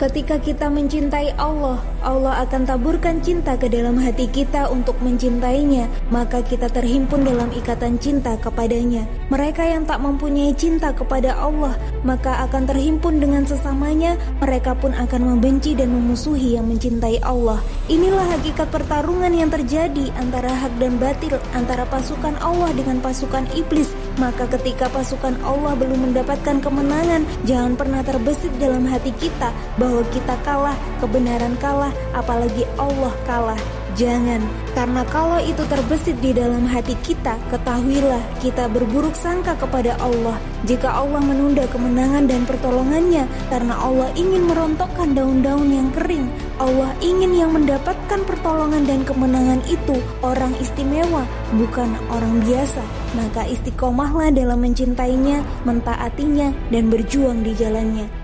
Ketika kita mencintai Allah, Allah akan taburkan cinta ke dalam hati kita untuk mencintainya, maka kita terhimpun dalam ikatan cinta kepadanya. Mereka yang tak mempunyai cinta kepada Allah, maka akan terhimpun dengan sesamanya, mereka pun akan membenci dan memusuhi yang mencintai Allah. Inilah hakikat pertarungan yang terjadi antara hak dan batil, antara pasukan Allah dengan pasukan iblis. Maka ketika pasukan Allah belum mendapatkan kemenangan, jangan pernah terbesit dalam hati kita bahwa kita kalah, kebenaran kalah, apalagi Allah kalah. Jangan, karena kalau itu terbesit di dalam hati kita, ketahuilah kita berburuk sangka kepada Allah. Jika Allah menunda kemenangan dan pertolongannya, karena Allah ingin merontokkan daun-daun yang kering, Allah ingin yang mendapatkan pertolongan dan kemenangan itu orang istimewa, bukan orang biasa. Maka istiqomahlah dalam mencintainya, mentaatinya, dan berjuang di jalannya.